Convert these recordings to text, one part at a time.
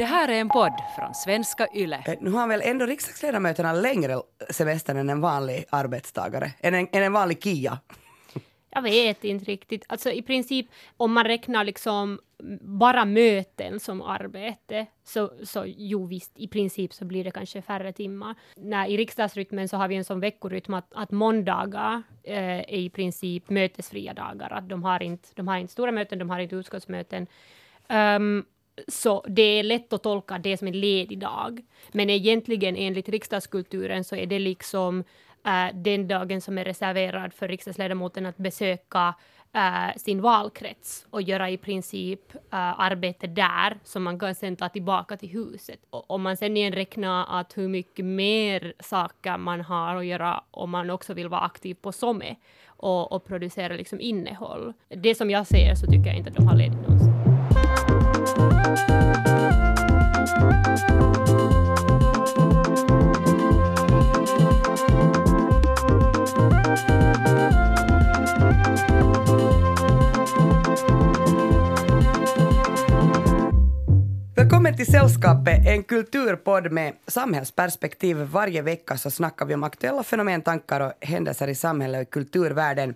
Det här är en podd från svenska YLE. Eh, Nu har väl ändå riksdagsledamöterna längre semester än en vanlig arbetstagare, än en, än en vanlig KIA. Jag vet inte riktigt. Alltså i princip, om man räknar liksom bara möten som arbete, så, så jo visst, i princip så blir det kanske färre timmar. När, I riksdagsrytmen så har vi en sån veckorytm att, att måndagar eh, är i princip mötesfria dagar. Att de, har inte, de har inte stora möten, de har inte utskottsmöten. Ehm, så det är lätt att tolka det som en ledig dag. Men egentligen enligt riksdagskulturen så är det liksom äh, den dagen som är reserverad för riksdagsledamoten att besöka äh, sin valkrets och göra i princip äh, arbete där som man kan sen ta tillbaka till huset. Och om man sen igen räknar att hur mycket mer saker man har att göra om man också vill vara aktiv på SOME och, och producera liksom innehåll. Det som jag ser så tycker jag inte att de har ledigt någonsin. Välkommen till Sällskapet, en kulturpodd med samhällsperspektiv. Varje vecka så snackar vi om aktuella fenomen, tankar och händelser i samhället och kulturvärlden.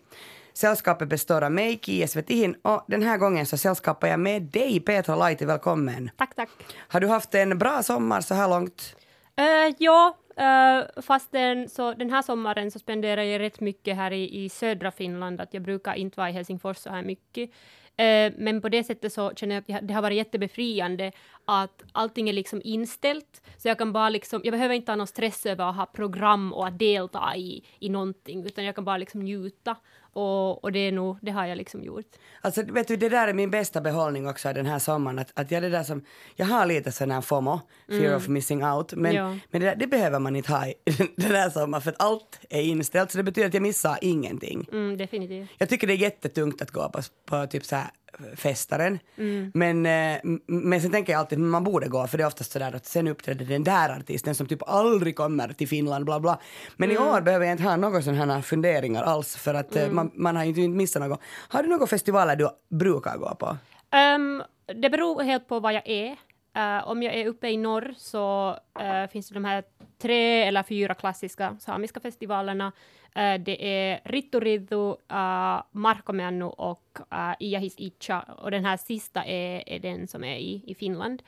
Sällskapet består av mig, Kia Svetihin, och den här gången så sällskapar jag med dig, Petra Laiti. Välkommen. Tack, tack. Har du haft en bra sommar så här långt? Uh, ja, uh, fast den, så den här sommaren så spenderar jag rätt mycket här i, i södra Finland, att jag brukar inte vara i Helsingfors så här mycket. Eh, men på det sättet så känner jag att det har varit jättebefriande att allting är liksom inställt, så jag kan bara liksom, jag behöver inte ha någon stress över att ha program och att delta i, i någonting, utan jag kan bara liksom njuta. Och, och det är nog, det har jag liksom gjort. Alltså, vet du, det där är min bästa behållning också den här sommaren. Att, att jag, det där som, jag har lite sån här FOMO, fear of missing out, men, Mm. Ja. men det, där, det behöver man inte ha i den här sommaren för att allt är inställt så det betyder att jag missar ingenting. Mm, definitivt. Jag tycker det är jättetungt att gå på, på typ så här festaren. Mm. Men, eh, men sen tänker jag alltid att man borde gå för det är oftast sådär att sen uppträder den där artisten som typ aldrig kommer till Finland bla bla. Men Mm. i år behöver jag inte ha några sådana här funderingar alls för att eh, man, man har ju inte missat något. Har du några festivaler du brukar gå på? Ehm, det beror helt på vad jag är. Uh, om jag är uppe i norr så uh, finns det de här tre eller fyra klassiska samiska festivalerna. Uh, det är Ritturiddu, uh, Markomennu och uh, Iahis Itcha. Och den här sista är, är den som är i, i Finland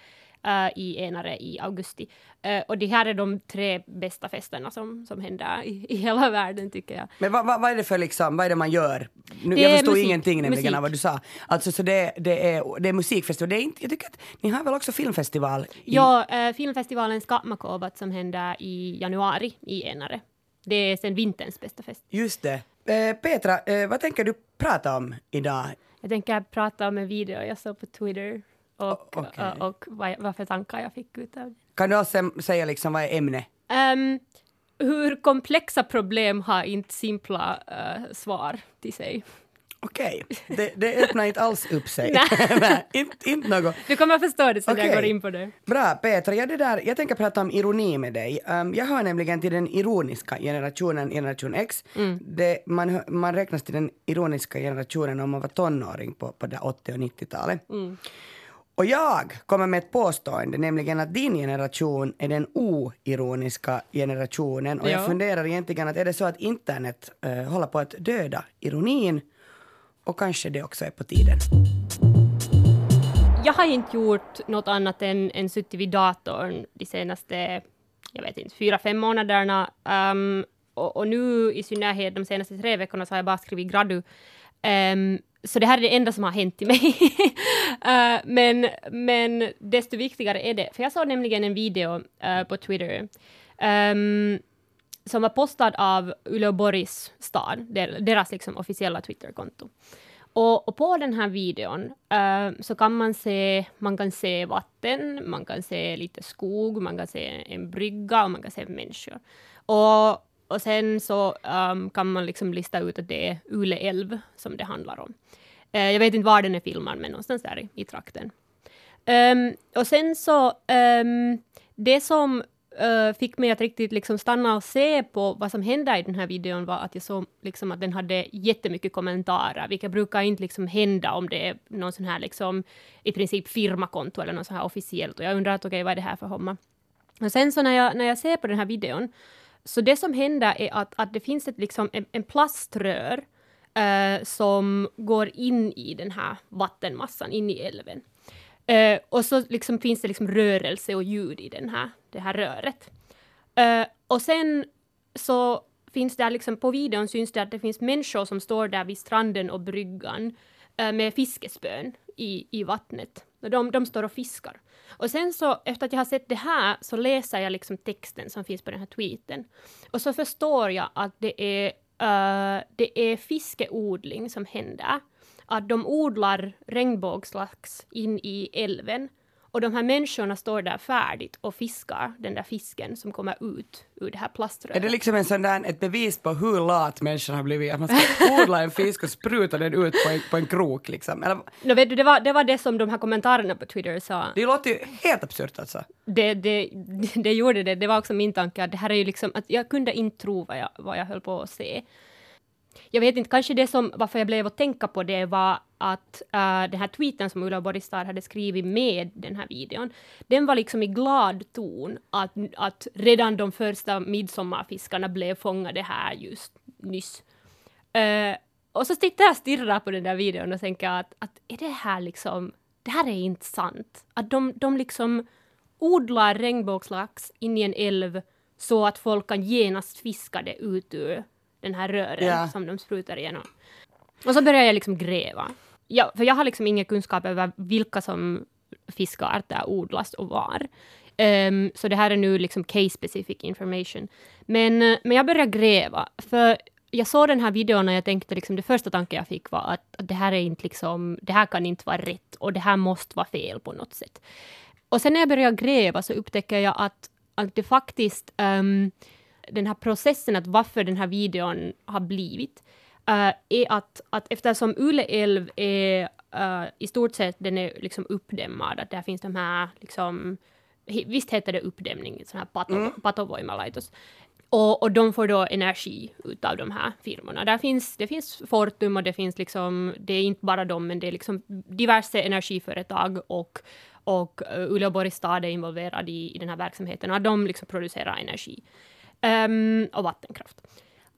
eh, i Enare i augusti. Eh, och det här är de tre bästa festerna som, som händer i, i hela världen tycker jag. Men vad, vad, vad är det för liksom, vad är det man gör? Nu, Det jag förstod musik. ingenting nämligen Musik. av vad du sa. Alltså så det, det, är, det är musikfestival, det är inte, jag tycker att ni har väl också filmfestival? I, Ja, eh, filmfestivalen Skapmakovat som händer i januari i Enare. Det är sen vinterns bästa fest. Just det. Eh, Petra, eh, vad tänker du prata om idag? Jag tänker prata om en video jag såg på Twitter och, O- okej. eh, och vad, vad för tankar jag fick ut av det. Kan du också säga liksom vad är ämnet? Ehm, hur komplexa problem har inte simpla eh, svar till sig? Okej, det, det öppnar inte alls upp sig. Nej. Inte, inte något. Du kommer förstå det sen när jag går in på det. Bra, Petra. Ja, det där, jag tänker prata om ironi med dig. Um, jag hör nämligen till den ironiska generationen, generation X. Mm. Det, man, man räknas till den ironiska generationen om man var tonåring på, på det 80 och 90-talet. Mm. Och jag kommer med ett påstående, nämligen att din generation är den oironiska generationen. Och jag Ja. funderar egentligen att är det så att internet eh, håller på att döda ironin? Och kanske det också är på tiden. Jag har inte gjort något annat än, än suttit vid datorn de senaste, jag vet inte, fyra, fem månaderna. Ehm, och, och nu i synnerhet de senaste tre veckorna så har jag bara skrivit gradu. Um, så det här är det enda som har hänt till mig. uh, men, men desto viktigare är det, för jag såg nämligen en video uh, på Twitter um, som var postad av Uleåborgs stad, deras liksom officiella Twitterkonto. Och, och på den här videon uh, så kan man se, man kan se vatten, man kan se lite skog, man kan se en brygga och man kan se människor. Och, och sen så um, kan man liksom lista ut att det är Ule älv som det handlar om. Uh, jag vet inte var den är filmad, men någonstans där i, i trakten. Um, och sen så, um, det som uh, fick mig att riktigt liksom stanna och se på vad som hände i den här videon var att jag såg liksom att den hade jättemycket kommentarer, vilket brukar inte liksom hända om det är någon sån här liksom i princip firmakonto eller något så här officiellt. Och jag undrar att okej, okay, vad är det här för homma? Och sen så när jag, när jag ser på den här videon, så det som händer är att, att det finns ett, liksom, en, en plaströr eh, som går in i den här vattenmassan, in i älven. Uh, och så liksom finns det liksom rörelse och ljud i den här, det här röret. Uh, och sen så finns det liksom, på videon syns det att det finns människor som står där vid stranden och bryggan uh, med fiskespön i, i vattnet. De, de står och fiskar. Och sen så, efter att jag har sett det här, så läser jag liksom texten som finns på den här tweeten. Och så förstår jag att det är, eh, det är fiskeodling som händer att de odlar regnbågslax in i älven och de här människorna står där färdigt och fiskar den där fisken som kommer ut ur det här plaströret. Är det liksom en sån där, ett bevis på hur lat människan har blivit? Att man ska odla en fisk och spruta den ut på en, på en krok liksom? Eller? No, vet du, det, var, det var det som de här kommentarerna på Twitter sa. Det låter ju helt absurt alltså. Det, det, det gjorde det. Det var också min tanke att det här är ju liksom att jag kunde inte tro vad jag, vad jag höll på att se jag vet inte, kanske det som varför jag blev att tänka på det var att uh, den här tweeten som Ulla Borgstad hade skrivit med den här videon, den var liksom i glad ton att, att redan de första midsommarfiskarna blev fångade här just nyss. Uh, och så sitter jag och stirrar på den där videon och tänker att, att är det här liksom, det här är inte sant. Att de, de liksom odlar regnbågslax in i en älv så att folk kan genast fiska det ut ur den här rören yeah. som de sprutar igenom. Och så börjar jag liksom gräva. Ja, för jag har liksom ingen kunskap över vilka som fiskarter odlas och var. Um, så det här är nu liksom case specific information. Men, men jag börjar gräva, för jag såg den här videon och jag tänkte liksom det första tanken jag fick var att, att det här är inte liksom, det här kan inte vara rätt och det här måste vara fel på något sätt. Och sen när jag börjar gräva så upptäcker jag att, att det faktiskt um, den här processen, att varför den här videon har blivit, uh, är att, att eftersom Ule älv är uh, i stort sett den är liksom uppdämmad, att där finns de här liksom, visst heter det uppdämning, sån här pato, mm. patovoimalaitos. Och, och de får då energi utav de här firmorna. Där finns, det finns Fortum och det finns liksom, det är inte bara dem, men det är liksom diverse energiföretag och, och Uleåborgs stad är involverad i, i den här verksamheten och de liksom producerar energi. Um, och vattenkraft.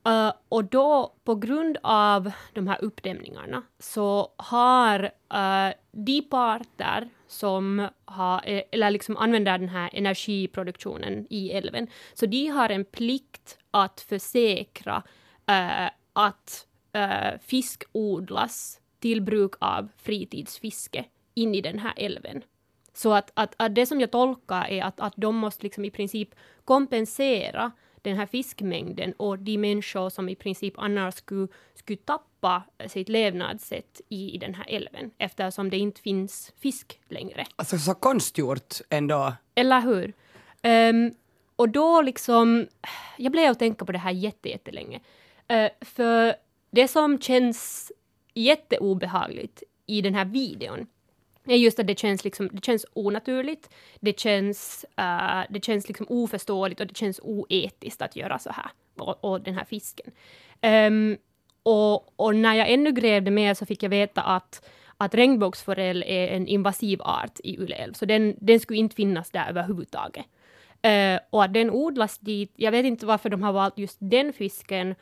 Uh, och då på grund av de här uppdämningarna så har uh, de parter som har, eh, eller liksom använder den här energiproduktionen i älven, så de har en plikt att försäkra uh, att uh, fisk odlas till bruk av fritidsfiske in i den här älven. Så att, att, att det som jag tolkar är att, att de måste liksom i princip kompensera den här fiskmängden och de människor som i princip annars skulle, skulle tappa sitt levnadssätt i, i den här älven eftersom det inte finns fisk längre. Alltså så konstgjort ändå. Eller hur? Um, och då liksom, jag blev att tänka på det här jättelänge. Uh, för det som känns jätteobehagligt i den här videon just att det känns, liksom, det känns onaturligt, det känns, uh, det känns liksom oförståeligt och det känns oetiskt att göra så här, och, och den här fisken. Um, och, och, när jag ännu grävde mer så fick jag veta att, att regnbågsforell är en invasiv art i Uleälv, så den, den skulle inte finnas där överhuvudtaget. Uh, och att den odlas dit, jag vet inte varför de har valt just den fisken,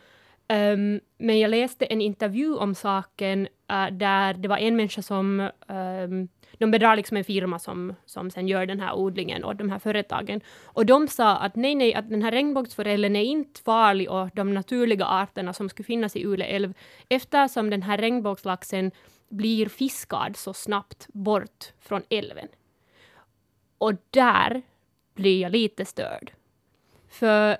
Um, men jag läste en intervju om saken uh, där det var en människa som um, de bedrar liksom en firma som, som sen gör den här odlingen och de här företagen. Och de sa att nej, nej, att den här regnbågsforellen är inte farlig och de naturliga arterna som skulle finnas i Ule älv eftersom den här regnbågslaxen blir fiskad så snabbt bort från älven. Och där blir jag lite störd. För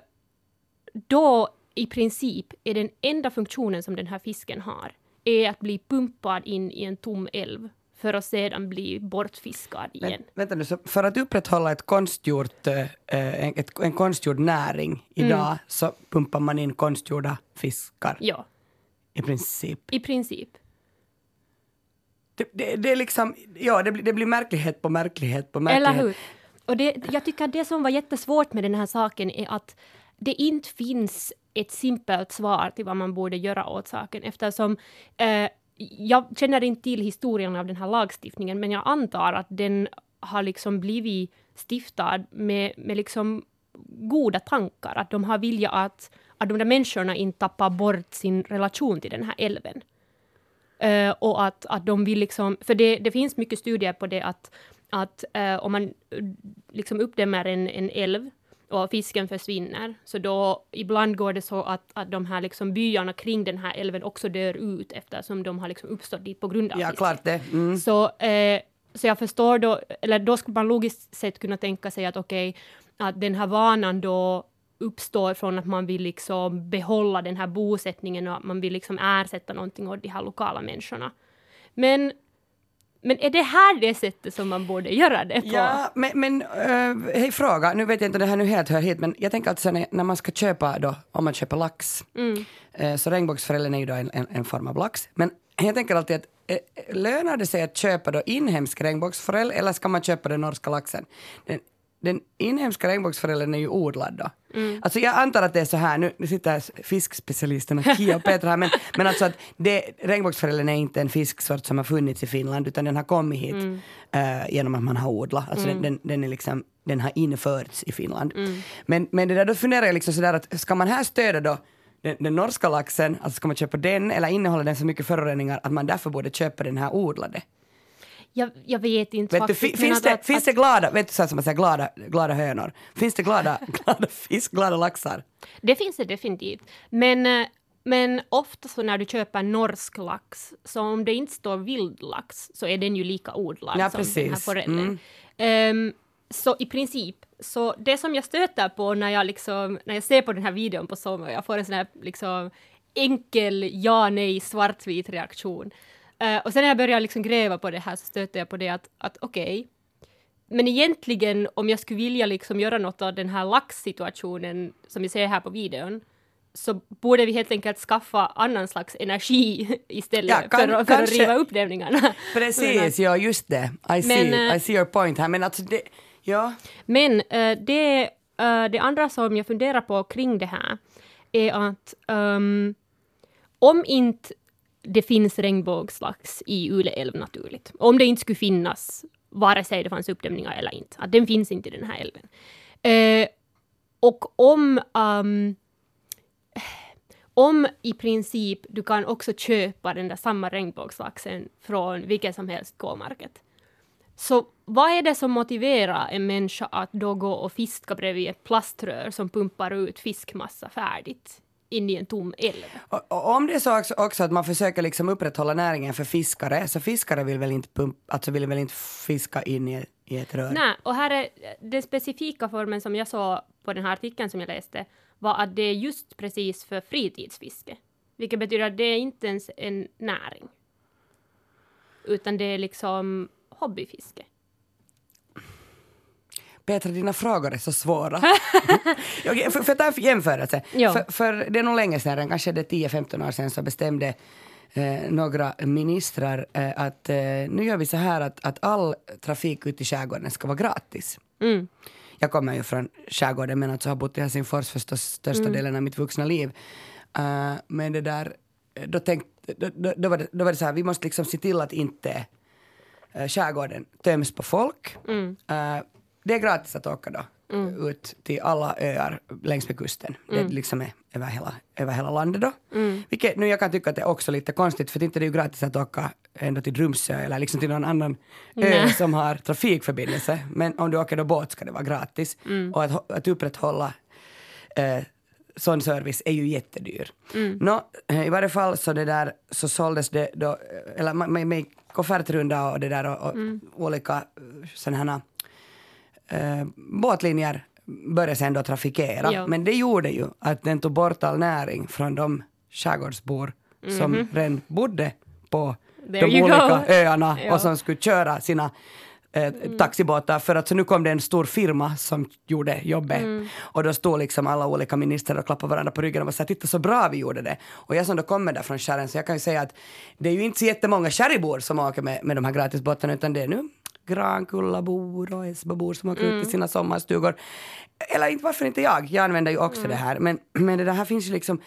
då i princip är den enda funktionen som den här fisken har är att bli pumpad in i en tom älv för att sedan bli bortfiskad igen. Men, vänta nu, så för att upprätthålla ett konstgjort, äh, en, ett, en konstgjord näring idag mm. så pumpar man in konstgjorda fiskar? Ja. I princip? I princip. Det, det, det är liksom, ja, det, det, blir märklighet på märklighet på märklighet. Eller hur? Och jag tycker att det som var jättesvårt med den här saken är att det inte finns ett simpelt svar till vad man borde göra åt saken eftersom eh, jag känner inte till historien av den här lagstiftningen men jag antar att den har liksom blivit stiftad med, med liksom goda tankar, att de har vilja att, att de där människorna inte tappar bort sin relation till den här älven. Uh, och att, att de vill liksom, för det, det finns mycket studier på det att, att uh, om man uh, liksom uppdämmer en, en älv och fisken försvinner, så då ibland går det så att, att de här liksom byarna kring den här älven också dör ut eftersom de har liksom uppstått dit på grund av Ja, fisken. klart det. Mm. Så, eh, så jag förstår då, eller då skulle man logiskt sett kunna tänka sig att okej, att den här vanan då uppstår från att man vill liksom behålla den här bosättningen och att man vill liksom ersätta någonting åt de här lokala människorna. Men, men är det här det sättet som man borde göra det på? Ja, men, men uh, hej fråga, nu vet jag inte om det här nu helt hör hit, men jag tänker alltså när, när man ska köpa då, om man köper lax, Mm. eh, så regnbågsforellen är ju då en, en, en form av lax, men jag tänker alltid att eh, lönar det sig att köpa då inhemsk regnbågsforell eller ska man köpa den norska laxen? Den, den inhemska regnbågsforellen är ju odlad då. Mm. Alltså jag antar att det är så här, nu, nu sitter fiskspecialisterna Kia och Petra här, men, men alltså att det, regnbågsforellen är inte en fisksort som har funnits i Finland utan den har kommit hit Mm. eh, genom att man har odlat. Alltså den, den, den, är liksom, den har införts i Finland. Mm. Men, men det där, då funderar jag liksom sådär att ska man här stödja då den, den norska laxen, alltså ska man köpa den eller innehåller den så mycket föroreningar att man därför borde köpa den här odlade? Jag, jag vet inte Vet du, faktiskt. men finns, det, att- finns det glada, vet du så här som man säger, glada, glada hönor? Finns det glada, glada fisk, glada laxar? Det finns det definitivt. Men, eh, men ofta så när du köper norsk lax, så om det inte står vildlax så är den ju lika odlad Ja, som den här precis. forellen. Mm. Ehm, så i princip, så det som jag stöter på när jag, liksom, när jag ser på den här videon på Sommar, jag får en sån här liksom, enkel ja, nej, svartvit reaktion. Eh, och sen när jag börjar liksom gräva på det här så stöter jag på det att, att okej, men egentligen om jag skulle vilja liksom göra något av den här laxsituationen som vi ser här på videon så borde vi helt enkelt skaffa annan slags energi istället Ja, kan- för, att- för att riva uppdämningarna. Men Precis, ja just det. I see, Men, eh, I see your point här. Men alltså det, ja. Men eh, det, eh, det andra som jag funderar på kring det här är att ehm, om inte det finns regnbågslax i Ule älv naturligt, om det inte skulle finnas vare sig det fanns uppdämningar eller inte, att den finns inte i den här älven. Eh, och om um, om i princip du kan också köpa den där samma regnbågslaxen från vilket som helst K-market. Så vad är det som motiverar en människa att då gå och fiska bredvid ett plaströr som pumpar ut fiskmassa färdigt in i en tom älv? Och, och om det är så också, också att man försöker liksom upprätthålla näringen för fiskare, så fiskare vill väl inte, pump, alltså vill väl inte fiska in i, i ett rör? Nej, och här är den specifika formen som jag såg på den här artikeln som jag läste var att det är just precis för fritidsfiske. Vilket betyder att det är inte ens en näring. Utan det är liksom hobbyfiske. Petra, dina frågor är så svåra. Okej, för, för att ta en jämförelse. Ja. För, för det är nog länge sedan, kanske det är 10-15 år sedan, så bestämde eh, några ministrar eh, att eh, nu gör vi så här att, att all trafik ut i skärgården ska vara gratis. Mm. Jag kommer ju från skärgården men alltså har bott i Helsingfors förstås största delen av mitt vuxna liv. Eh, men det där, då, tänkt, då, då, då, var det, då var det så här, vi måste liksom se till att inte uh, skärgården töms på folk. Eh, det är gratis att åka då ut till alla öar längs med kusten. Det liksom är över hela, över hela landet då. Vilket nu jag kan tycka att det är också lite konstigt för inte det är ju gratis att åka ändå till Drumsö eller liksom till någon annan ö Nej. som har trafikförbindelse. Men om du åker då båt ska det vara gratis. Och att, att upprätthålla eh, sån service är ju jättedyr. Nå, eh, I varje fall så det där så såldes det då, eh, eller ma- med, med offertrunda och det där och, och olika eh, sådana eh, båtlinjer började sen då trafikera. Ja. Men det gjorde ju att den tog bort all näring från de skärgårdsbor som redan bodde på Mhm. There de olika go. öarna Ja. och som skulle köra sina eh, taxibåtar för att så nu kom det en stor firma som gjorde jobbet och då stod liksom alla olika ministrar och klappade varandra på ryggen och var så här, titta så bra vi gjorde det. Och jag som då kommer där från skären så jag kan ju säga att det är ju inte så jättemånga skäribor som åker med, med de här gratisbåtarna utan det är nu Grankullabor och Esbobor som åker ut Mm. till sina sommarstugor. Eller inte, varför inte jag? Jag använder ju Mm. också det här. Men, men det här finns ju liksom,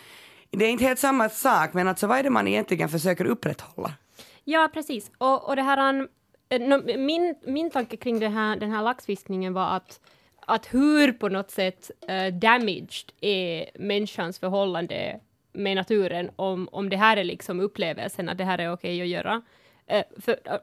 det är inte helt samma sak, men alltså vad är det man egentligen försöker upprätthålla? Ja, precis. Och, och det här, eh, min, min tanke kring det här, den här laxfiskningen var att, att hur på något sätt uh, damaged är människans förhållande med naturen om, om det här är liksom upplevelsen att det här är okej att göra. Eh, för, eh,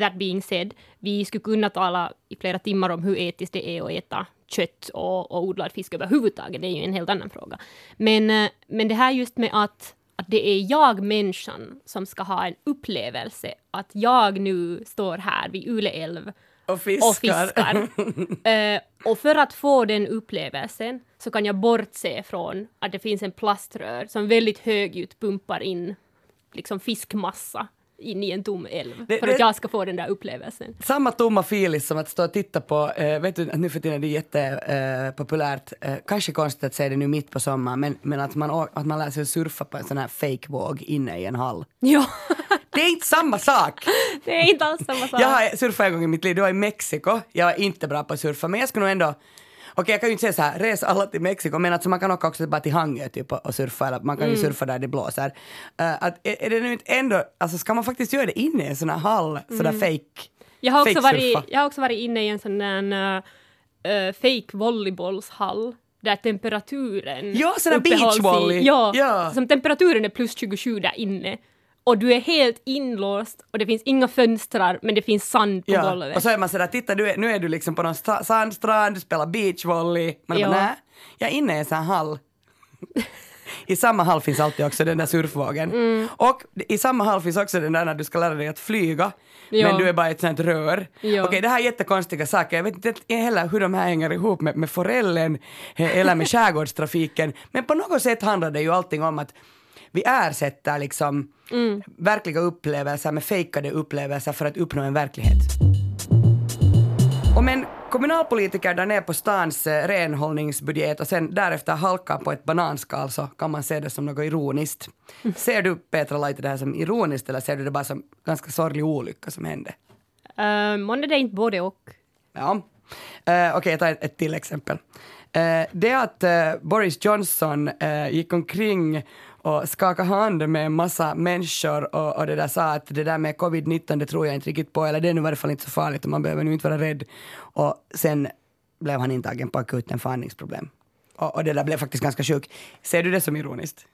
that being said, vi skulle kunna tala i flera timmar om hur etiskt det är att äta kött och, och odlad fisk överhuvudtaget. Det är ju en helt annan fråga. Men, eh, men det här just med att, att det är jag, människan, som ska ha en upplevelse. Att jag nu står här vid Ule älv Och fiskar. och fiskar. Eh, och för att få den upplevelsen så kan jag bortse från att det finns en plaströr som väldigt högljutt pumpar in liksom fiskmassa in i en tom älv. Det- för det- att jag ska få den där upplevelsen. Samma tomma filis som att stå och titta på, eh, vet du, nu för tiden är det jättepopulärt, eh, populärt, eh, kanske konstigt att säga det nu mitt på sommaren, men, men att, man, att man lär sig surfa på en sån här fake-våg inne i en hall. Ja, Det är inte samma sak! det är inte alls samma sak. Jag har surfat en gång i mitt liv, det var i Mexiko. Jag var inte bra på att surfa, men jag skulle nog ändå Okej, jag kan ju inte säga så här, res alla till Mexiko, men alltså man kan åka också bara till Hangö typ och surfa, eller man kan ju surfa där det blåser. Uh, att, är, är det nu inte ändå, alltså ska man faktiskt göra det inne i en sån här hall, sådär fake? Jag har, också fake varit, surfa? jag har också varit inne i en sån där uh, fake volleybollshall där temperaturen Ja, sån där beachvolley. Ja, Ja. som temperaturen är plus 27 där inne. Och du är helt inlåst och det finns inga fönstrar men det finns sand på Ja, golvet. och så är man sådär, titta du är, nu är du liksom på någon sandstrand, du spelar beachvolley. Man Ja. bara, nej, jag är inne i en sån hall. I samma hall finns alltid också den där surfvågen. Mm. Och i samma hall finns också den där när du ska lära dig att flyga, Ja. men du är bara ett sånt rör. Ja. Okej, det här är jättekonstiga saker. Jag vet inte heller hur de här hänger ihop med, med forellen eh, eller med skärgårdstrafiken. Men på något sätt handlar det ju allting om att vi ersätter liksom Mm. verkliga upplevelser med fejkade upplevelser för att uppnå en verklighet. Om en kommunalpolitiker där nere på stans eh, renhållningsbudget och sen därefter halkar på ett bananskal så kan man se det som något ironiskt. Ser du Petra Laite det här som ironiskt eller ser du det bara som ganska sorglig olycka som hände? Uh, månne det är inte både och. Ja. Uh, Okej, jag tar ett, ett till exempel. Eh, det att eh, Boris Johnson eh, gick omkring och skakade hand med en massa människor och, och det där sa att det där med covid-19 det tror jag inte riktigt på, eller det är nu i varje fall inte så farligt och man behöver nu inte vara rädd. Och sen blev han intagen på akuten för andningsproblem. Och, och det där blev faktiskt ganska sjukt. Ser du det som ironiskt?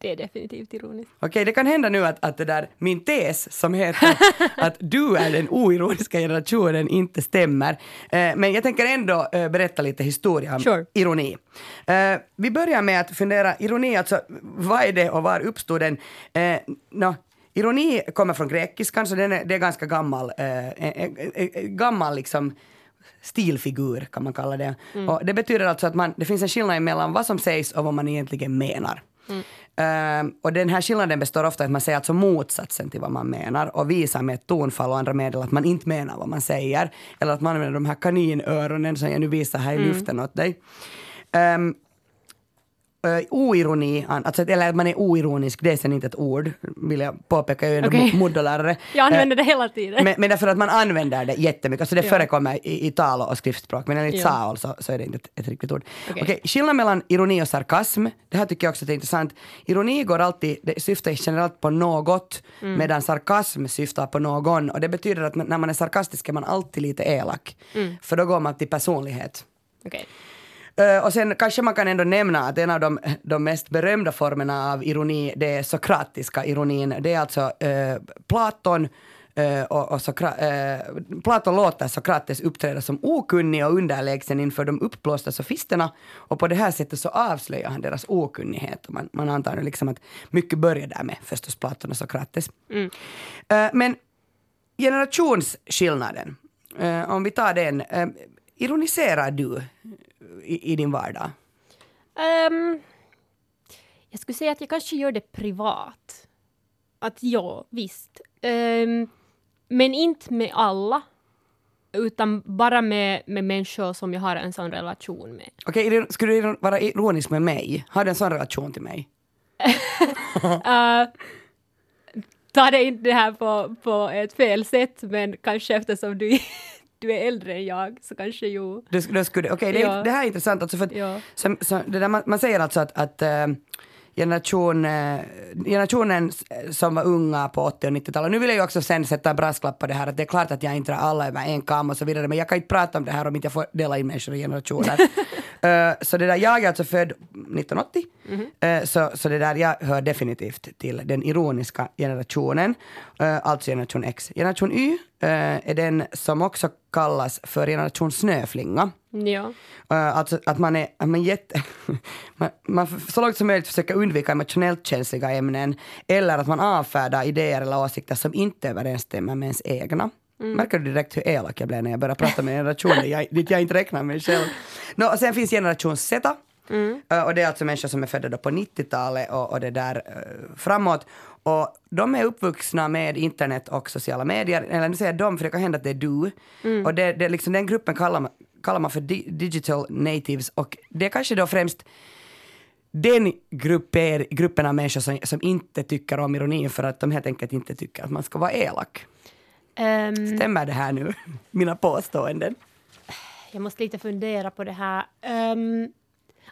Det är definitivt ironiskt. Okej, det kan hända nu att, att det där, min tes som heter att du är den oironiska generationen inte stämmer. Eh, men jag tänker ändå eh, berätta lite historia om Sure. ironi. Eh, vi börjar med att fundera, ironi alltså, vad är det och var uppstod den? Eh, nå, ironi kommer från grekiskan, så den är, det är ganska gammal, eh, en gammal liksom stilfigur kan man kalla det. Och det betyder alltså att man, det finns en skillnad mellan vad som sägs och vad man egentligen menar. Ehm, och den här skillnaden består ofta i att man säger alltså motsatsen till vad man menar och visar med ett tonfall och andra medel att man inte menar vad man säger. Eller att man använder de här kaninöronen som jag nu visar här i luften åt dig. Um, Uh, oironi, alltså, eller att man är oironisk, det är sen inte ett ord, vill jag påpeka, jag är ju okay. moddolärare. Jag använder Eh, det hela tiden. men, men därför att man använder det jättemycket, alltså det Ja. förekommer i, i tal och skriftspråk, men enligt Ja. Saul så, så är det inte ett, ett riktigt ord. Okej. Okej, skillnad mellan ironi och sarkasm, det här tycker jag också är intressant. Ironi går alltid, det syftar generellt på något, Mm. medan sarkasm syftar på någon. Och det betyder att när man är sarkastisk är man alltid lite elak, Mm. för då går man till personlighet. Okej. Eh, och sen kanske man kan ändå nämna att en av de, de mest berömda formerna av ironi, det är sokratiska ironin. Det är alltså eh, Platon eh, och, och Sokra, Platon låter Sokrates uppträda som okunnig och underlägsen inför de uppblåsta sofisterna och på det här sättet så avslöjar han deras okunnighet. Man, man antar nu liksom att mycket börjar där med förstås Platon och Sokrates. Mm. Men generationsskillnaden, om vi tar den, ironiserar du i, i din vardag? Ehm, jag skulle säga att jag kanske gör det privat. Att ja, visst. Ehm, men inte med alla. Utan bara med, med människor som jag har en sån relation med. Okej, iron- skulle du vara ironisk med mig? Har du en sån relation till mig? Eh, ta det inte här på, på ett fel sätt, men kanske eftersom du, du är äldre än jag så kanske jo. Du, du skulle, okay, det, Ja. det här är intressant, alltså för att, Ja. som, som, det där, man, man säger alltså att, att eh, generation, eh, generationen s- som var unga på 80 och 90-talet, nu vill jag ju också sen sätta en brasklapp på det här att det är klart att jag inte drar alla över en kam och så vidare, men jag kan inte prata om det här om inte jag får dela in människor i generationer. Eh, så det där, jag är alltså född 1980, Eh, så, så det där, jag hör definitivt till den ironiska generationen, eh, alltså generation X. Generation Y eh, är den som också kallas för generation snöflinga. Ja. Uh, alltså att man är, man, jätte, man, man så långt som möjligt försöker undvika emotionellt känsliga ämnen eller att man avfärdar idéer eller åsikter som inte överensstämmer med ens egna. Märker du direkt hur elak jag blev när jag började prata med generationer jag, dit jag inte räknar mig själv? Nå, och sen finns generation Z uh, och det är alltså människor som är födda på 90-talet och, och det där uh, framåt. Och de är uppvuxna med internet och sociala medier, eller nu säger jag de för det kan hända att det är du. Och det, det är liksom, den gruppen kallar man, kallar man för di digital natives och det är kanske då främst den grupper, gruppen av människor som, som inte tycker om ironi för att de helt enkelt inte tycker att man ska vara elak. Ehm, Stämmer det här nu, mina påståenden? jag måste lite fundera på det här. Um,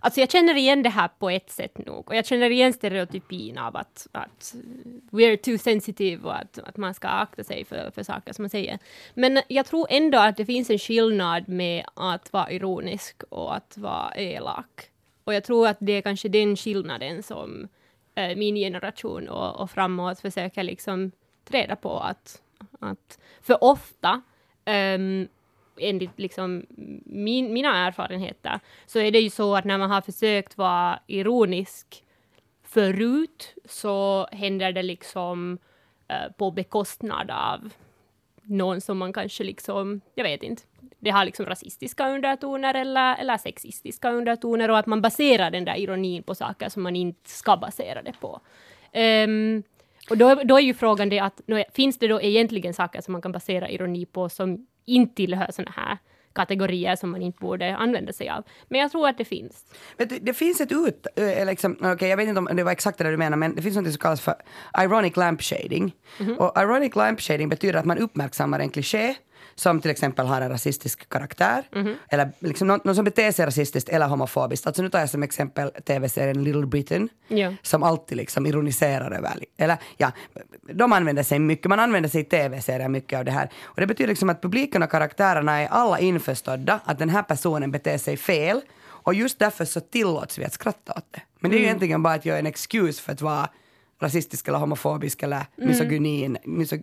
alltså jag känner igen det här på ett sätt nog. Och jag känner igen stereotypin av att, att we're too sensitive och att, att man ska akta sig för, för saker som man säger. Men jag tror ändå att det finns en skillnad med att vara ironisk och att vara elak. Och jag tror att det är kanske den skillnaden som eh, min generation och, och framåt försöker liksom träda på att, att för ofta um, enligt liksom min, mina erfarenheter, så är det ju så att när man har försökt vara ironisk förut så händer det liksom uh, på bekostnad av någon som man kanske liksom, jag vet inte, det har liksom rasistiska undertoner eller, eller sexistiska undertoner och att man baserar den där ironin på saker som man inte ska basera det på. Um, och då, då är ju frågan det att, finns det då egentligen saker som man kan basera ironi på som inte tillhör såna här kategorier som man inte borde använda sig av? Men jag tror att det finns. Du, det finns ett ut... Äh, liksom, okej, jag vet inte om det var exakt det du menar, men det finns något som kallas för ironic lamp shading. Och ironic lamp shading betyder att man uppmärksammar en kliché som till exempel har en rasistisk karaktär, eller liksom någon, någon som beter sig rasistiskt eller homofobiskt. Alltså nu tar jag som exempel tv-serien Little Britain, Ja. som alltid liksom ironiserar över, eller ja, de använder sig mycket, man använder sig i tv-serier mycket av det här. Och det betyder liksom att publiken och karaktärerna är alla införstådda att den här personen beter sig fel och just därför så tillåts vi att skratta åt det. Men det är ju egentligen bara att göra en excuse för att vara rasistisk eller homofobisk eller misogynin, misog,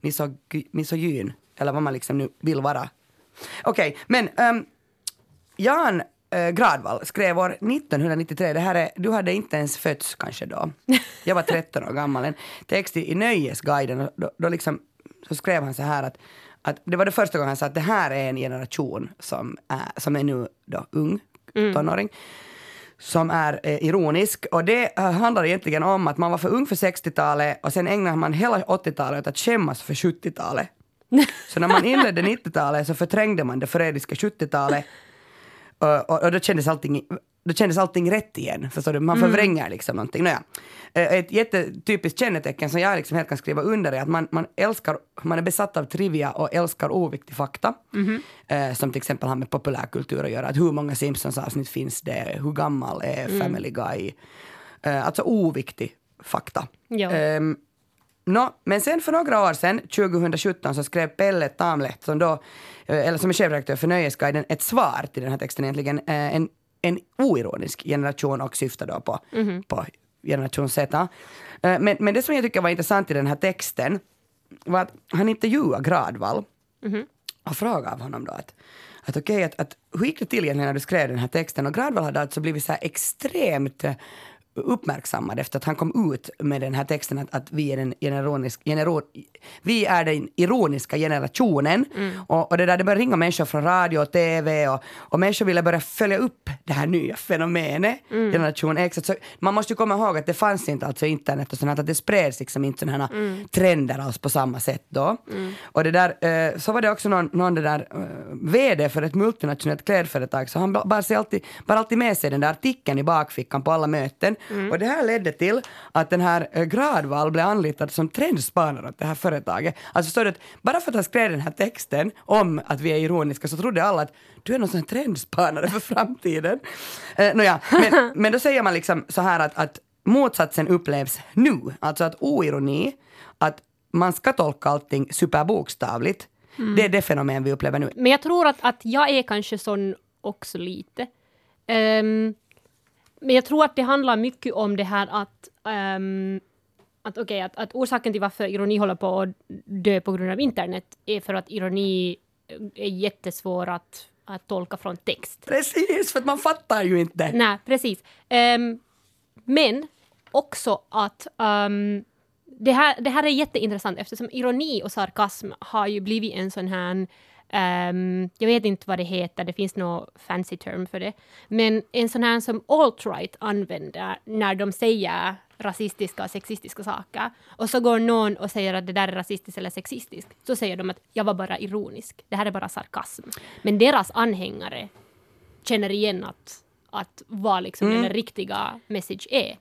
misog, misogyn, eller vad man liksom nu vill vara. Okej, men ehm, Jan eh, Gradvall skrev år 1993, det här är, du hade inte ens fötts kanske då. Jag var 13 år gammal. En text i, i Nöjesguiden, och då, då liksom, så skrev han så här att, att det var det första gången han sa att det här är en generation som är, som är nu då ung, tonåring som är eh, ironisk. Och det eh, handlar egentligen om att man var för ung för 60-talet och sen ägnade man hela 80-talet åt att skämmas för 70-talet. Så när man inledde 90-talet så förträngde man det förrädiska 70-talet och, och, och då, kändes allting, då kändes allting rätt igen. Förstår du? Man förvränger liksom någonting. Nåja. Eh, Ett jättetypiskt kännetecken som jag liksom helt kan skriva under är att man, man älskar, man är besatt av trivia och älskar oviktig fakta. Eh, som till exempel har med populärkultur att göra. Att hur många Simpsons-avsnitt finns det? Hur gammal är Family Guy? Eh, alltså oviktig fakta. Ja. Ehm, Nå, men sen för några år sedan, 2017, så skrev Pelle Tamlet, som då, eh, eller som är chefredaktör för Nöjesguiden, ett svar till den här texten egentligen. eh, En, en oironisk generation och syftar då på, på generation Z. Eh, Men, men det som jag tycker var intressant i den här texten var att han intervjuade Gradvall och frågade av honom då att, att okej, att, att, hur gick det till egentligen när du skrev den här texten? Och Gradvall hade alltså blivit så här extremt uppmärksammad efter att han kom ut med den här texten att, att vi är den generonisk, genero, vi är den ironiska generationen. Och, och det där det började ringa människor från radio och tv och, och människor ville börja följa upp det här nya fenomenet, generation X. Så man måste ju komma ihåg att det fanns inte alltså internet och sånt att det spreds liksom inte sådana här trender alls på samma sätt då. Och det där, eh, så var det också någon, någon där eh, VD för ett multinationellt klädföretag, så han bar, sig alltid, bar alltid med sig den där artikeln i bakfickan på alla möten Och det här ledde till att den här eh, Gradvall blev anlitad som trendspanare åt det här företaget. Alltså förstår du att bara för att han skrev den här texten om att vi är ironiska så trodde alla att du är någon sån här trendspanare för framtiden. Eh, Nåja, men, men då säger man liksom så här att, att motsatsen upplevs nu, alltså att oironi, att man ska tolka allting superbokstavligt, det är det fenomen vi upplever nu. Men jag tror att, att jag är kanske sån också lite. Ehm, men jag tror att det handlar mycket om det här att, um, att, okay, att, att orsaken till varför ironi håller på att dö på grund av internet är för att ironi är jättesvår att, att tolka från text. Precis, för att man fattar ju inte. Nej, precis. Ehm, men också att ehm, det, här, det här är jätteintressant eftersom ironi och sarkasm har ju blivit en sån här ehm, jag vet inte vad det heter, det finns någon fancy term för det. Men en sån här som alt-right använder när de säger rasistiska och sexistiska saker. Och så går någon och säger att det där är rasistiskt eller sexistiskt. Så säger de att jag var bara ironisk. Det här är bara sarkasm. Men deras anhängare känner igen att, att vad liksom den riktiga message är.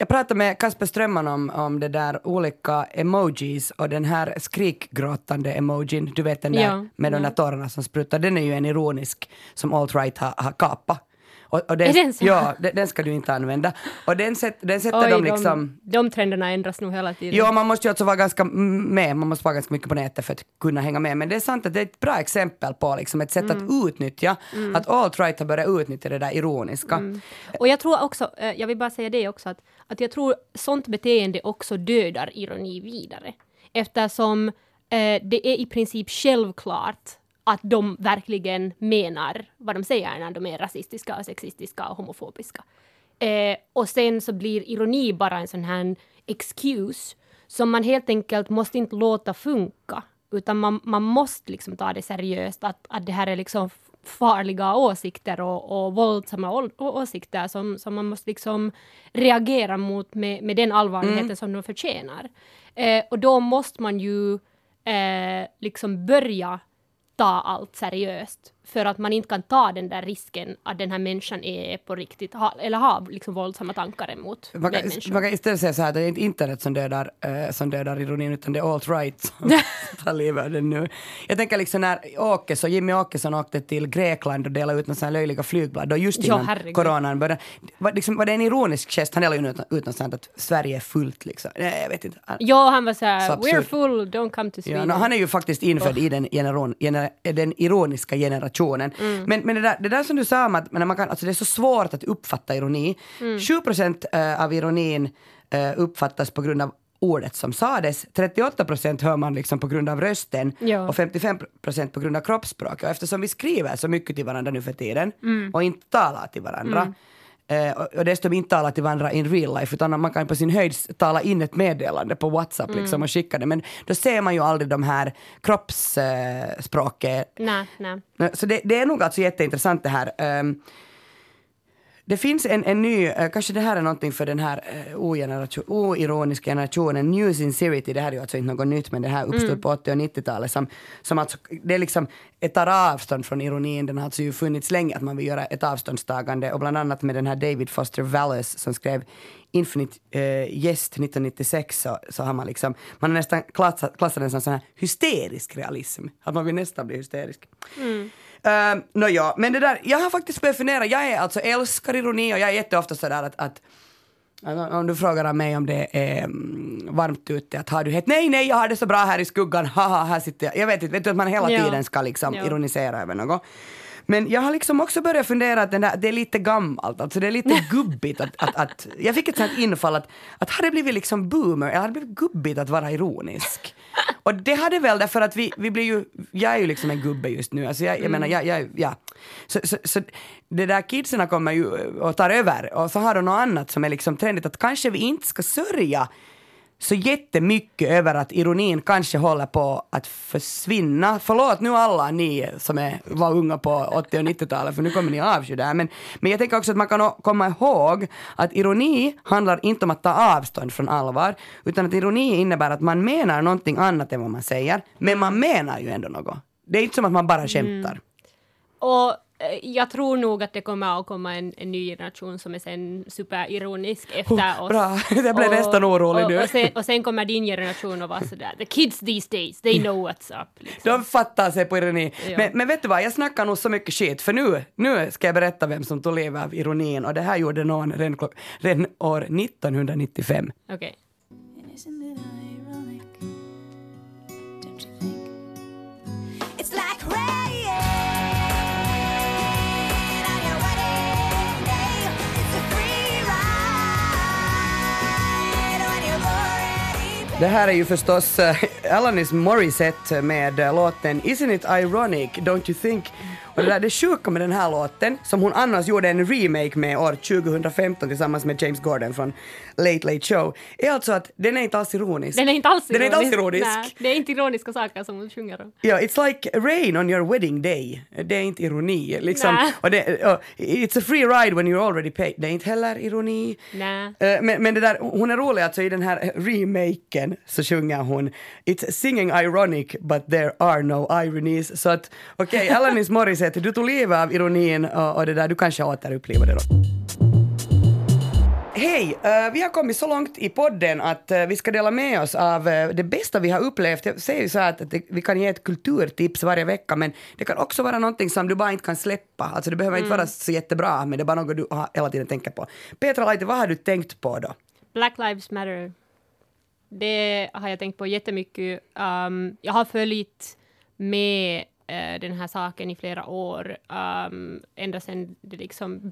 Jag pratade med Kasper Strömman om, om det där olika emojis och den här skrikgråtande emojin, du vet den där Ja, med de där ja. tårarna som sprutar, den är ju en ironisk som alt-right har, har kapat. Och, och den, Är den så? Ja, den, den ska du inte använda. Och den, sätt, den sätter Oj, de liksom... de, de trenderna ändras nog hela tiden. Jo, man måste ju alltså vara ganska med, man måste vara ganska mycket på nätet för att kunna hänga med. Men det är sant att det är ett bra exempel på liksom ett sätt Mm. att utnyttja, att alt-right har börjat utnyttja det där ironiska. Mm. Och jag tror också, eh, jag vill bara säga det också, att, att jag tror sånt beteende också dödar ironi vidare. Eftersom eh, det är i princip självklart att de verkligen menar vad de säger när de är rasistiska, sexistiska och homofobiska. Eh, och sen så blir ironi bara en sån här excuse som man helt enkelt måste inte låta funka. Utan man, man måste liksom ta det seriöst, att, att det här är liksom farliga åsikter och, och våldsamma å, åsikter som, som man måste liksom reagera mot med, med den allvarligheten som de förtjänar. Eh, och då måste man ju eh, liksom börja ta allt seriöst. För att man inte kan ta den där risken att den här människan är på riktigt, ha, eller har liksom våldsamma tankar emot Man den kan, man kan istället säga så här, det är inte internet som dödar, eh, som dödar ironin, utan det är alt-right som tar livet av den nu. Jag tänker liksom när Åkesson, Jimmy Åkesson åkte till Grekland och delade ut några här löjliga flygblad, då just Ja, innan herregud. coronan började. Var, liksom, var det en ironisk gest? Han delade ju ut, ut något sånt att Sverige är fullt liksom. Nej, jag vet inte. Han- Ja, han var såhär, Så we're full, don't come to Ja, Sweden. no, han är ju faktiskt infödd i den, generon, gener, den ironiska generationen. Men, men det, där, det där som du sa om att man kan, alltså det är så svårt att uppfatta ironi. 7 procent eh, av ironin eh, uppfattas på grund av ordet som sades. 38 procent hör man liksom på grund av rösten Ja. och 55 procent på grund av kroppsspråk. Och eftersom vi skriver så mycket till varandra nu för tiden och inte talar till varandra Eh, och, dessutom inte tala till varandra in real life utan man kan på sin höjd tala in ett meddelande på WhatsApp liksom och skicka det. Men då ser man ju aldrig de här kroppsspråket. Nej, nej. Så det, det är nog alltså jätteintressant det här. Ehm, det finns en, en ny, eh, kanske det här är någonting för den här uh, ogeneration, oironiska generationen, New Sincerity, det här är ju alltså inte något nytt men det här uppstod på 80 och 90-talet som, som alltså, det är liksom, ett tar avstånd från ironin, den har alltså ju funnits länge att man vill göra ett avståndstagande. Och bland annat med den här David Foster Wallace som skrev Infinite uh, Jest 1996 så, så har man liksom, man har nästan klassat, klassat den som sån här hysterisk realism, att man vill nästan bli hysterisk. Uh, Nåja, men det där, jag har faktiskt börjat fundera, jag är alltså älskar ironi och jag är jätteofta sådär att, att att om du frågar mig om det är mm, varmt ute, att har du hett? Nej, nej, jag har det så bra här i skuggan, haha, här sitter jag. Jag vet inte, vet du att man hela Ja. tiden ska liksom Ja. ironisera över något. Men jag har liksom också börjat fundera att den där, det är lite gammalt, alltså det är lite gubbigt att, att, att jag fick ett sånt infall att, att har det blivit liksom boomer, eller har det blivit gubbigt att vara ironisk? Och det hade väl därför att vi, vi blir ju, jag är ju liksom en gubbe just nu, alltså jag, jag menar, jag, jag, ja. Så, så, så det där kidsen kommer ju och tar över och så har de något annat som är liksom trendigt, att kanske vi inte ska sörja så jättemycket över att ironin kanske håller på att försvinna. Förlåt nu alla ni som är, var unga på 80 och 90-talet för nu kommer ni avsky där. Men, men jag tänker också att man kan komma ihåg att ironi handlar inte om att ta avstånd från allvar utan att ironi innebär att man menar någonting annat än vad man säger men man menar ju ändå något. Det är inte som att man bara skämtar. Mm. Och jag tror nog att det kommer att komma en, en ny generation som är sen superironisk efter Oh, oss. bra. Jag blev nästan orolig och, nu. Och sen, och sen kommer din generation att vara sådär, the kids these days, they know what's up. Liksom. De fattar sig på ironi. Ja. Men, men vet du vad, jag snackar nog så mycket skit, för nu, nu ska jag berätta vem som tog livet av ironin och det här gjorde någon redan, redan år 1995. Okej. And Det här är ju förstås eh, Alanis Morissette med eh, låten Isn't it ironic, don't you think? Och det där det sjuka med den här låten, som hon annars gjorde en remake med år 2015 tillsammans med James Gordon från Late Late Show, är alltså att den är inte alls ironisk. Den är inte alls Den är inte alls ironisk. Nej, det är inte ironiska saker som hon sjunger om. Ja, it's like rain on your wedding day. Det är inte ironi. Liksom. Nej. Och det, och it's a free ride when you're already paid. Det är inte heller ironi. Nej. Eh, Men, men det där, hon är rolig, alltså i den här remaken så sjunger hon It's singing ironic but there are no ironies. Så att okej, Alanis Morissette, du tog livet av ironin och, och det där, du kanske återupplivar det då. Hej! eh, vi har kommit så långt i podden att eh, vi ska dela med oss av eh, det bästa vi har upplevt. Jag säger ju så här att, att det, vi kan ge ett kulturtips varje vecka, men det kan också vara någonting som du bara inte kan släppa. Alltså det behöver inte vara så jättebra, men det är bara något du har, hela tiden tänker på. Petra Laite, vad har du tänkt på då? Black Lives Matter. Det har jag tänkt på jättemycket. Um, jag har följt med eh, den här saken i flera år, um, ända sedan det liksom...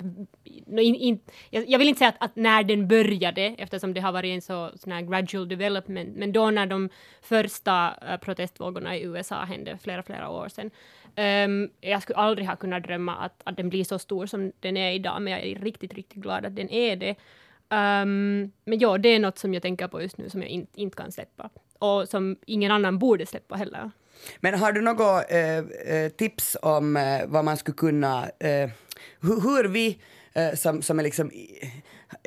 no, in, in, jag, jag vill inte säga att, att när den började, eftersom det har varit en så sån här gradual development, men då när de första uh, protestvågorna i USA hände flera, flera år sedan. Um, jag skulle aldrig ha kunnat drömma att, att den blir så stor som den är idag, men jag är riktigt, riktigt glad att den är det. Um, men ja, det är något som jag tänker på just nu som jag inte inte kan släppa. Och som ingen annan borde släppa heller. Men har du något eh, eh, tips om eh, vad man skulle kunna, eh, hur, hur vi eh, som, som är liksom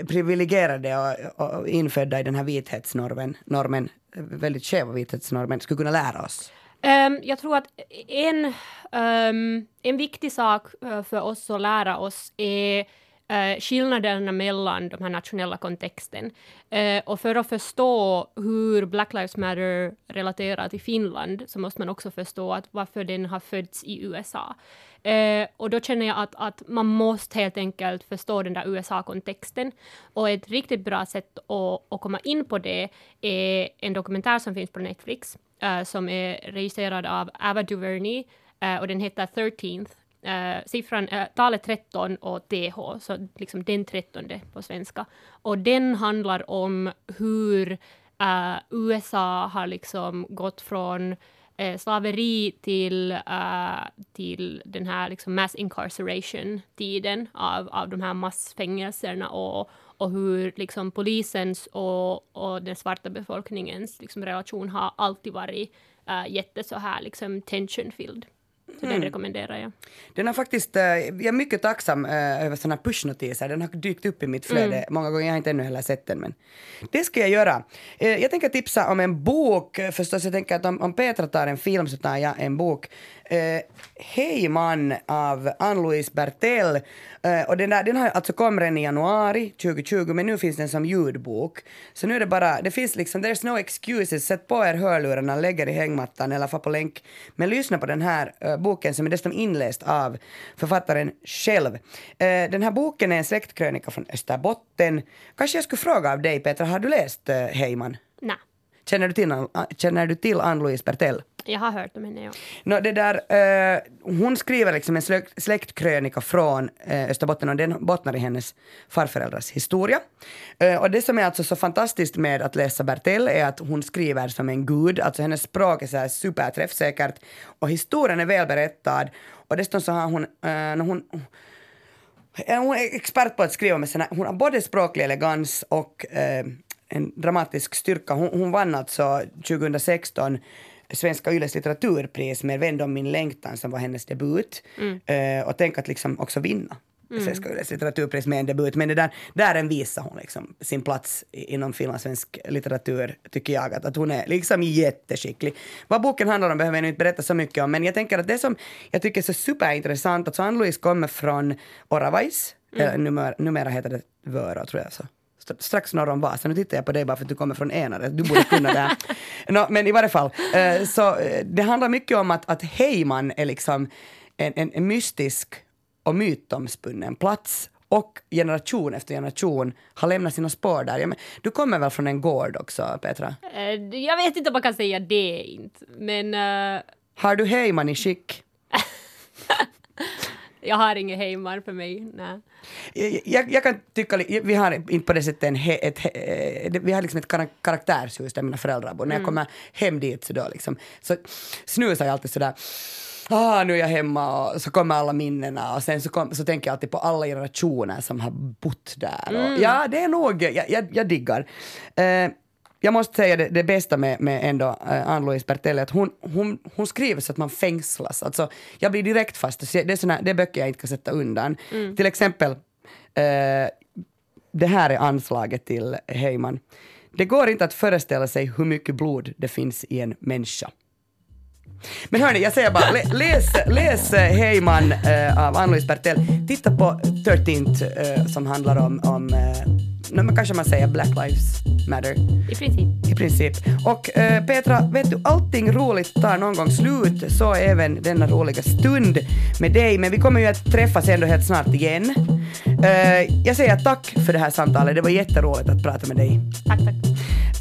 privilegierade och, och infödda i den här vithetsnormen, normen, eh, väldigt skeva vithetsnormen, skulle kunna lära oss? Um, jag tror att en, um, en viktig sak eh, för oss att lära oss är Eh, skillnaderna mellan de här nationella kontexten. Eh, och för att förstå hur Black Lives Matter relaterar till Finland så måste man också förstå att varför den har fötts i USA. Eh, och då känner jag att, att man måste helt enkelt förstå den där USA-kontexten. Och ett riktigt bra sätt att, att komma in på det är en dokumentär som finns på Netflix eh, som är regisserad av Ava DuVernay eh, och den heter 13th. Uh, siffran, uh, talet 13 och TH, så liksom den trettonde på svenska. Och den handlar om hur eh, USA har liksom gått från eh, slaveri till, eh, till den här liksom mass incarceration-tiden av, av de här massfängelserna och, och hur liksom polisens och, och den svarta befolkningens liksom relation har alltid varit uh, jätte så här liksom tension-filled. Så den rekommenderar jag. Den har faktiskt, eh, jag är mycket tacksam eh, över sådana pushnotiser. Den har dykt upp i mitt flöde många gånger. Jag har inte ännu heller sett den, men det ska jag göra. Eh, jag tänker tipsa om en bok förstås. Jag tänker att om, om Petra tar en film så tar jag en bok. Hej man av Ann-Louise Bertell. Och den, där, den har alltså kommit redan i januari 2020 men nu finns den som ljudbok. Så nu är det bara, det finns liksom, there's no excuses. Sätt på er hörlurarna, lägg er i hängmattan eller få på länk. Men lyssna på den här boken som är dessutom inläst av författaren själv. Eh, den här boken är en släktkrönika från Österbotten. Kanske jag skulle fråga av dig Petra, har du läst eh, Heyman? Nej, Känner du till, Ann- känner du till Ann-Louise Bertell? Jag har hört om henne, ja. No, det där, eh, hon skriver liksom en släkt, släktkrönika från eh, Österbotten och den bottnar i hennes farföräldrars historia. Eh, och det som är alltså så fantastiskt med att läsa Bertell är att hon skriver som en gud, alltså hennes språk är så här superträffsäkert och historien är välberättad och dessutom så har hon, eh, när hon eh, hon är expert på att skriva med sina, hon har både språklig elegans och eh, en dramatisk styrka. Hon, hon vann alltså 2016 Svenska Yles litteraturpris med Vänd om min längtan som var hennes debut. Eh, och tänk att liksom också vinna Svenska Yles litteraturpris med en debut. Men det där, där en visar hon liksom sin plats inom finlandssvensk litteratur, tycker jag. Att, att hon är liksom jätteskicklig. Vad boken handlar om behöver jag inte berätta så mycket om, men jag tänker att det som jag tycker är så superintressant, att Ann-Louise kommer från Oravais, eller numera, numera heter det Vörå tror jag så. St- Strax norr om Vasa. Nu tittar jag på dig bara för att du kommer från Enare. Du borde kunna det här. Nå, men i varje fall, eh, så eh, det handlar mycket om att, att Heyman är liksom en, en, en mystisk och mytomspunnen plats och generation efter generation har lämnat sina spår där. Men, du kommer väl från en gård också, Petra? Eh, jag vet inte om man kan säga det inte, men eh, Har du Heyman i skick? jag har inget hemmar för mig. Nej. Jag, jag, jag kan tycka, vi har inte på det sättet en, he, ett, he, eh, vi har liksom ett kara- karaktärshus där mina föräldrar bor. När jag kommer hem dit så då liksom, så snusar jag alltid sådär Ah, nu är jag hemma och så kommer alla minnena och sen så, kom, så tänker jag alltid på alla generationer som har bott där. Och, Ja, det är nog, jag, jag, jag diggar. Eh, jag måste säga det, det bästa med, med ändå uh, Ann-Louise Bertelli, att hon, hon, hon skriver så att man fängslas. Alltså, jag blir direkt fast. Det är, såna, det är böcker jag inte kan sätta undan. Till exempel, eh, det här är anslaget till Heyman. Det går inte att föreställa sig hur mycket blod det finns i en människa. Men hörni, jag säger bara, lä- läs, läs eh, Heyman eh, av Ann-Louise Bertel. Titta på 13th eh, som handlar om, om no, men kanske man säger Black Lives Matter I princip. i princip. Och eh, Petra, vet du, allting roligt tar någon gång slut, så även denna roliga stund med dig. Men vi kommer ju att träffas ändå helt snart igen. Eh, jag säger tack för det här samtalet, det var jätteroligt att prata med dig. Tack, tack.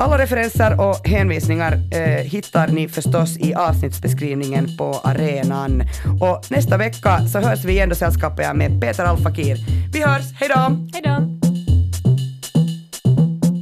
Alla referenser och hänvisningar eh, hittar ni förstås i avsnittsbeskrivningen på arenan. Och nästa vecka så hörs vi igen då sällskapar jag med Peter Alfakir. Vi hörs, hej då! Hej då!